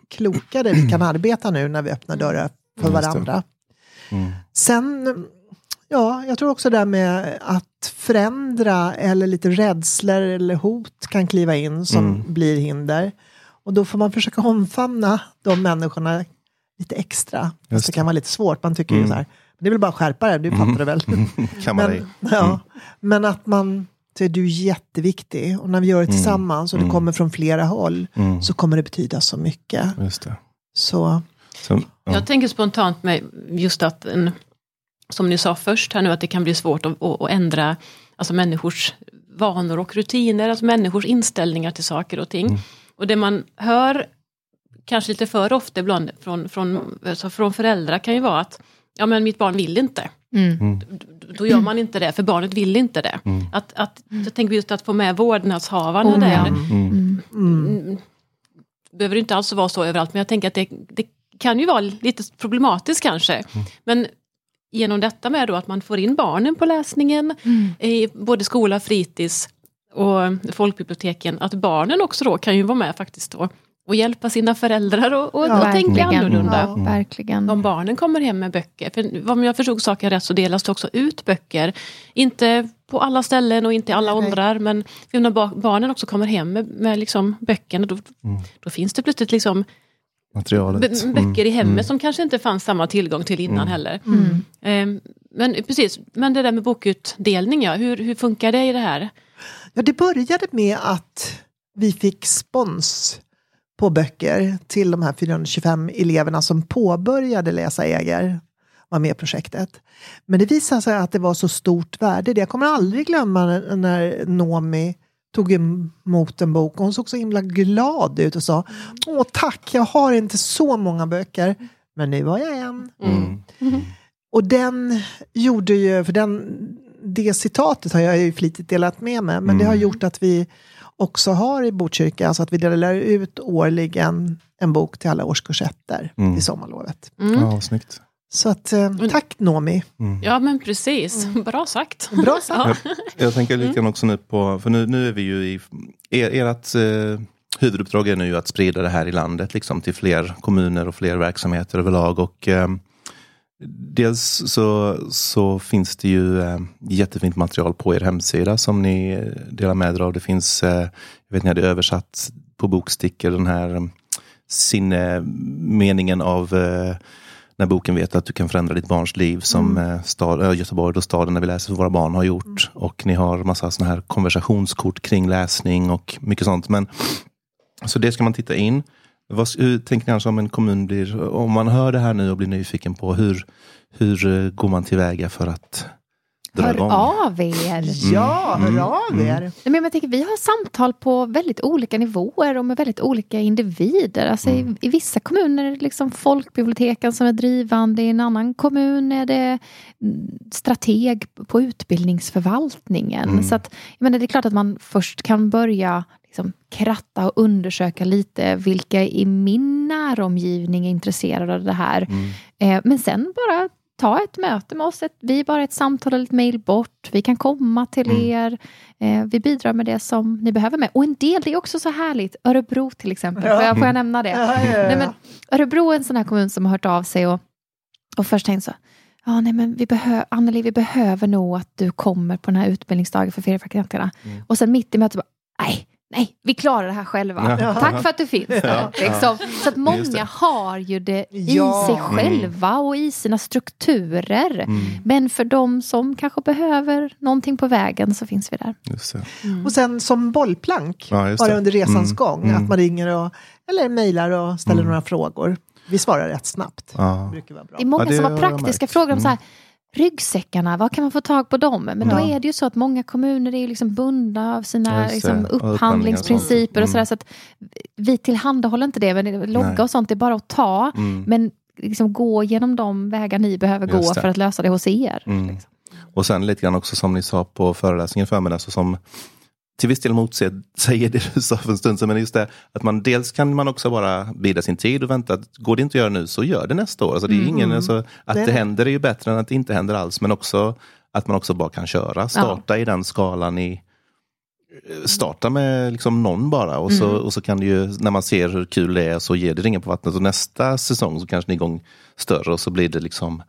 klokare vi kan arbeta nu när vi öppnar dörrar för det. varandra. Mm. Sen, ja, jag tror också det där med att förändra eller lite rädslor eller hot kan kliva in som Mm. blir hinder. Och då får man försöka omfamna de människorna lite extra. Just det det. kan vara lite svårt, man tycker ju Mm. så här, det är väl bara att skärpa det, du fattar det väl. Kan man dig. Men, ja, men att man, så är du jätteviktig och när vi gör det tillsammans och det Mm. kommer från flera håll Mm. så kommer det betyda så mycket. Just det. Så, Så, ja. Jag tänker spontant med just att, en, som ni sa först här nu, att det kan bli svårt att, att, att ändra alltså människors vanor och rutiner, alltså människors inställningar till saker och ting. Mm. Och det man hör, kanske lite för ofta ibland från, från, alltså från föräldrar kan ju vara att ja men mitt barn vill inte. Mm. D- Då gör man inte det, för barnet vill inte det. Mm. Att, att, jag tänker just att få med vårdnadshavarna Oh, där. Mm. Mm. Mm. behöver inte alls vara så överallt, men jag tänker att det, det kan ju vara lite problematiskt kanske. Men genom detta med då att man får in barnen på läsningen, Mm. i både skola, fritids och folkbiblioteken, att barnen också då kan ju vara med faktiskt då och hjälpa sina föräldrar och, och, Ja, och tänka annorlunda. Ja, verkligen. Om barnen kommer hem med böcker, för om jag förstod saken rätt så delas det också ut böcker. Inte på alla ställen och inte i alla Nej. åldrar, men när ba- barnen också kommer hem med, med liksom böckerna, då, Mm. då finns det plötsligt liksom Materialet. b- böcker i hemmet Mm. som kanske inte fanns samma tillgång till innan Mm. heller. Mm. Ehm, men precis, men det där med bokutdelning, ja, hur, hur funkar det i det här? Ja, det började med att vi fick spons på böcker till de här 425 eleverna som påbörjade läsa Äger, var med i projektet. Men det visade sig att det var så stort värde. Jag kommer aldrig glömma när, när Nomi tog emot en bok och hon såg så himla glad ut och sa Åh tack, jag har inte så många böcker, men nu har jag en. Mm. Och den gjorde ju, för den, det citatet har jag ju flitigt delat med mig, men det har Mm. gjort att vi också har i Botkyrka, alltså att vi delar ut årligen en bok till alla årskursetter Mm. i sommarlovet. Mm. Ja, snyggt. Så att, eh, tack Nomi. Mm. Ja men precis, bra sagt. Bra sagt. Ja. Jag tänker lite grann också nu på, för nu, nu är vi ju i, er, ert eh, huvuduppdrag är nu att sprida det här i landet liksom, till fler kommuner och fler verksamheter överlag. Och, eh, dels så, så finns det ju eh, jättefint material på er hemsida som ni eh, delar med er av. Det finns, eh, jag vet ni hade översatt på bokstickor den här eh, sinnemeningen av eh, när boken vet att du kan förändra ditt barns liv som mm. stad, äh, Göteborg och staden där vi läser för våra barn har gjort. Och ni har massa såna här konversationskort kring läsning och mycket sånt. Men, så det ska man titta in. Vad, hur tänker ni annars om en kommun blir, om man hör det här nu och blir nyfiken på hur, hur eh, går man tillväga för att dra Hör igång? av er. Ja, hör Mm. av Mm. er. Nej, Men jag tänker, vi har samtal på väldigt olika nivåer och med väldigt olika individer. Alltså Mm. i, I vissa kommuner är det liksom folkbiblioteken som är drivande, i en annan kommun är det mm, strateg på utbildningsförvaltningen. Mm. Så att, jag menar, det är klart att man först kan börja liksom, kratta och undersöka lite vilka i min näromgivning är intresserade av det här. Mm. Eh, men sen bara ta ett möte med oss. Ett, vi är bara ett samtal eller ett mejl bort. Vi kan komma till Mm. er. Eh, vi bidrar med det som ni behöver med. Och en del, det är också så härligt. Örebro till exempel. Ja. Får, jag, får jag nämna det? Ja, ja. Nej, men, Örebro är en sån här kommun som har hört av sig och, och först tänkt så. Ja, nej, men vi behö- Anneli, vi behöver nog att du kommer på den här utbildningsdagen för feriefakulteterna. Mm. Och sen mitt i mötet bara, nej, nej, vi klarar det här själva. Ja. Tack för att du finns där. Ja, Liksom. Så att många har ju det i Ja. sig Mm. själva och i sina strukturer. Mm. Men för de som kanske behöver någonting på vägen så finns vi där. Just det. Och sen som bollplank, Ja, just bara det. under resans Mm, gång, mm. att man ringer och, eller mejlar och ställer Mm. några frågor. Vi svarar rätt snabbt. Ja. Det brukar vara bra. Det är många Ja, det som har praktiska frågor om så här, Mm. Ryggsäckarna, var kan man få tag på dem? Men då är det ju så att många kommuner är ju liksom bundna av sina liksom, upphandlingsprinciper och sånt. sådär. Så att vi tillhandahåller inte det, men logga Nej. och sånt är bara att ta. Mm. Men liksom gå genom de vägar ni behöver gå för att lösa det hos er. Mm. Liksom. Och sen lite grann också som ni sa på föreläsningen förmiddag, så som till viss del motsäger det du sa för en stund sedan, men just det att man dels kan man också bara bida sin tid och vänta. Går det inte att göra nu så gör det nästa år. Alltså det är ingen, alltså, att Nej. det händer är ju bättre än att det inte händer alls, men också att man också bara kan köra. Starta i den skalan i Starta med liksom någon bara och så, och så kan det ju, när man ser hur kul det är så ger det ringar på vattnet och nästa säsong så kanske ni är igång större och så blir det liksom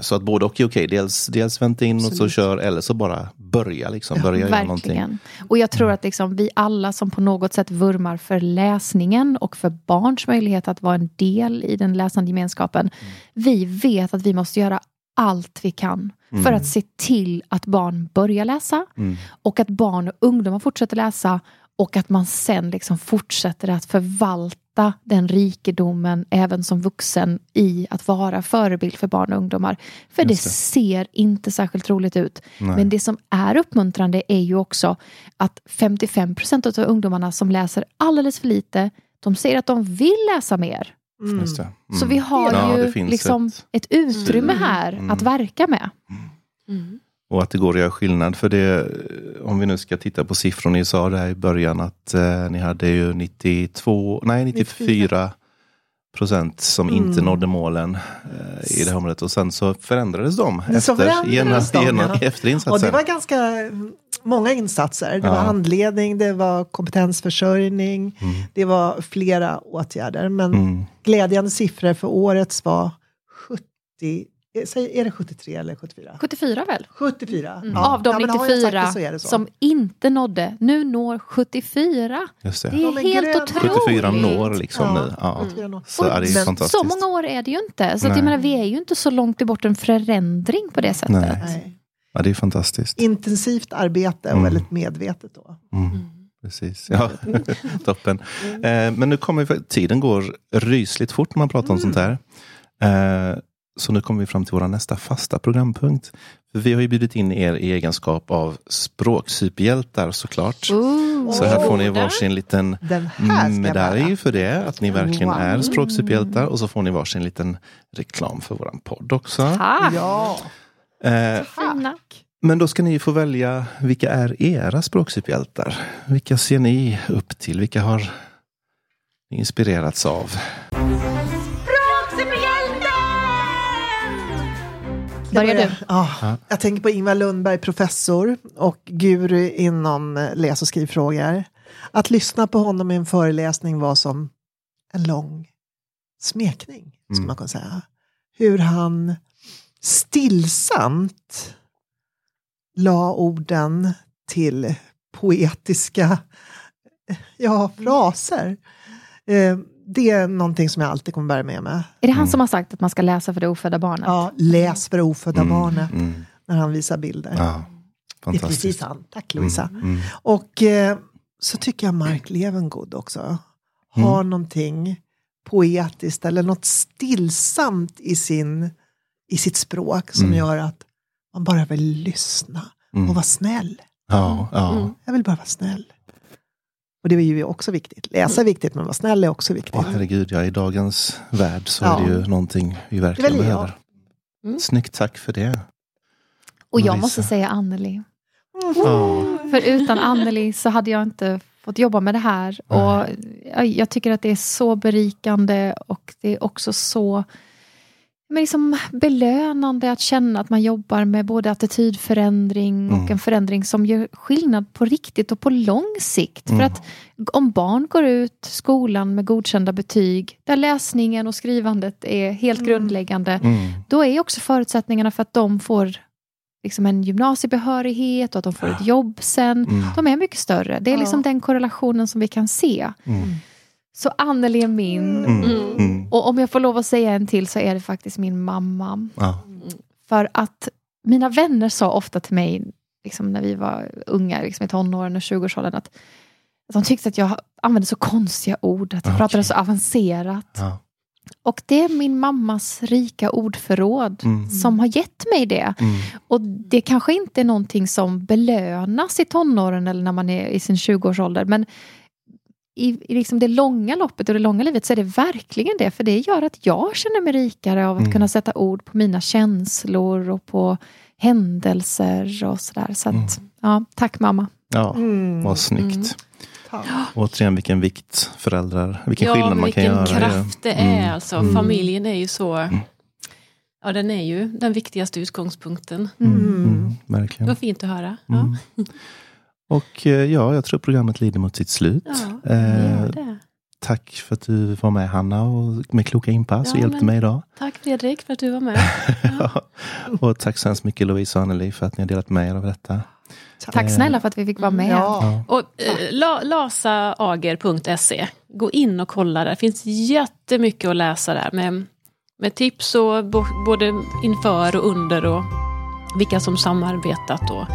så att både och är okej. Dels, dels vänta in och så kör eller så bara börja liksom. Börja göra någonting. Verkligen. Och jag tror att liksom vi alla som på något sätt vurmar för läsningen och för barns möjlighet att vara en del i den läsande gemenskapen. Vi vet att vi måste göra allt vi kan för att se till att barn börjar läsa Mm. och att barn och ungdomar fortsätter läsa och att man sen liksom fortsätter att förvalta den rikedomen även som vuxen i att vara förebild för barn och ungdomar. För det, det. ser inte särskilt roligt ut. Nej. Men det som är uppmuntrande är ju också att 55 procent av ungdomarna som läser alldeles för lite, de säger att de vill läsa mer. Mm. Just det. Mm. Så vi har Ja, ju liksom ett- ett, utrymme Mm. här Mm. att verka med. Mm. Och att det går att göra skillnad. För det, om vi nu ska titta på siffror, ni sa det här i början att eh, ni hade ju 92, nej 94 procent som inte Mm. nådde målen eh, i det här området. Och sen så förändrades de så efter, förändrades genom, de, genom, ja. efter Och insatsen. det var ganska många insatser. Det Ja. var handledning, det var kompetensförsörjning, Mm. det var flera åtgärder. Men Mm. glädjande siffror för årets var 70 Är, säg, är det 73 eller 74? 74 väl? 74? Mm. Av de men har jag sagt 94 det så är det så. som inte nådde, nu når 74. Just det. Det är Ja, helt grönt. otroligt. 74 når liksom Ja. nu. Ja. 74 år. Så är det är Men fantastiskt. Så många år är det ju inte. Så att jag menar, vi är ju inte så långt bort en förändring på det sättet. Nej. Nej. Ja, det är fantastiskt. Intensivt arbete och Mm. väldigt medvetet då. Mm. Precis, ja. Toppen. Eh, men nu kommer vi, tiden går rysligt fort när man pratar om sånt här. Eh, så nu kommer vi fram till vår nästa fasta programpunkt. För vi har ju bjudit in er i egenskap av språksuperhjältar såklart. Ooh. Så här får ni varsin liten medalj för det, att ni verkligen Wow. är språksuperhjältar. Och så får ni varsin liten reklam för våran podd också. Tack! Ja. Eh, Fina. men då ska ni få välja, vilka är era språksuperhjältar? Vilka ser ni upp till? Vilka har ni inspirerats av? Börjar börja? du? Ja. Jag tänker på Ingvar Lundberg, professor och guru inom eh, läs och skrivfrågor. Att lyssna på honom i en föreläsning var som en lång smekning, skulle Mm. man kunna säga. Hur han stillsamt la orden till poetiska ja, fraser. Eh, Det är någonting som jag alltid kommer bära med mig. Är det han Mm. som har sagt att man ska läsa för det ofödda barnet? Ja, läs för det ofödda Mm, barnet mm, när han visar bilder. ja, det är precis han. Tack Louisa. Mm, mm, Och eh, så tycker jag Mark Levengood också har någonting poetiskt eller något stillsamt i, sin, i sitt språk som Mm. gör att man bara vill lyssna mm. och vara snäll. Ja, ja. Mm. Jag vill bara vara snäll. Och det är ju också viktigt. Läsa är viktigt men vara snäll är också viktigt. Åh, herregud, ja, i dagens värld så Ja. är det ju någonting vi verkligen Det jag. behöver. Mm. Snyggt, tack för det. Och jag Lovisa. måste säga Anneli. Ja. För utan Anneli så hade jag inte fått jobba med det här. Och jag tycker att det är så berikande och det är också så men liksom belönande att känna att man jobbar med både attitydförändring och Mm. en förändring som gör skillnad på riktigt och på lång sikt. Mm. För att om barn går ut skolan med godkända betyg där läsningen och skrivandet är helt Mm. grundläggande Mm. då är också förutsättningarna för att de får liksom en gymnasiebehörighet och att de får ett jobb sen. Mm. De är mycket större. Det är Ja. liksom den korrelationen som vi kan se. Så Anneli är min. Mm. Mm. Mm. Och om jag får lov att säga en till så är det faktiskt min mamma. Ja. För att mina vänner sa ofta till mig liksom när vi var unga, liksom i tonåren och 20-årsåldern att, att de tyckte att jag använde så konstiga ord, att jag Okej. pratade så avancerat. Ja. Och det är min mammas rika ordförråd Mm. som har gett mig det. Mm. Och det kanske inte är någonting som belönas i tonåren eller när man är i sin 20-årsålder. Men i, i liksom det långa loppet och det långa livet så är det verkligen det. För det gör att jag känner mig rikare av att Mm. kunna sätta ord på mina känslor och på händelser och sådär. Så att, Mm. ja, tack mamma. ja, Mm. vad snyggt. Mm. Tack. Återigen vilken vikt föräldrar, vilken ja, skillnad man kan vilken göra. kraft det är. Mm. Alltså, Mm. Familjen är ju så... Ja, den är ju den viktigaste utgångspunkten. Mm. Mm. Mm. Det Verkligen. var fint att höra. Mm. Och eh, ja, jag tror programmet lider mot sitt slut. Ja, Eh, ja, det. tack för att du var med Hanna och med kloka inpass och Ja, hjälpte men- mig idag. Tack Fredrik för att du var med. och tack så hemskt mycket Louise och Anneli för att ni har delat med er av detta. Tack snälla för att vi fick vara med. Ja. Ja. Och eh, la, lasaager.se, gå in och kolla där. Det finns jättemycket att läsa där med, med tips och både inför och under och vilka som samarbetat och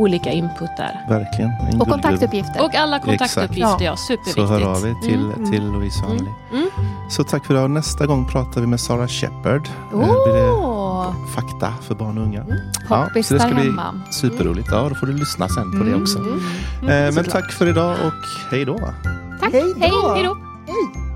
olika input där. Verkligen. Och kontaktuppgifter. Och alla kontaktuppgifter, Exakt. ja. Superviktigt. Så hör av er till, mm. till Louise och mm. Anneli. Mm. Mm. Så tack för idag. Nästa gång pratar vi med Sara Shepard. Oh. Eh, fakta för barn och unga. Mm. Ja, så det ska bli hemma. superroligt. Ja, då får du lyssna sen på det mm. också. Mm. Eh, men tack för idag och hej då. Tack. Hej då. Hej, hej då. Hej.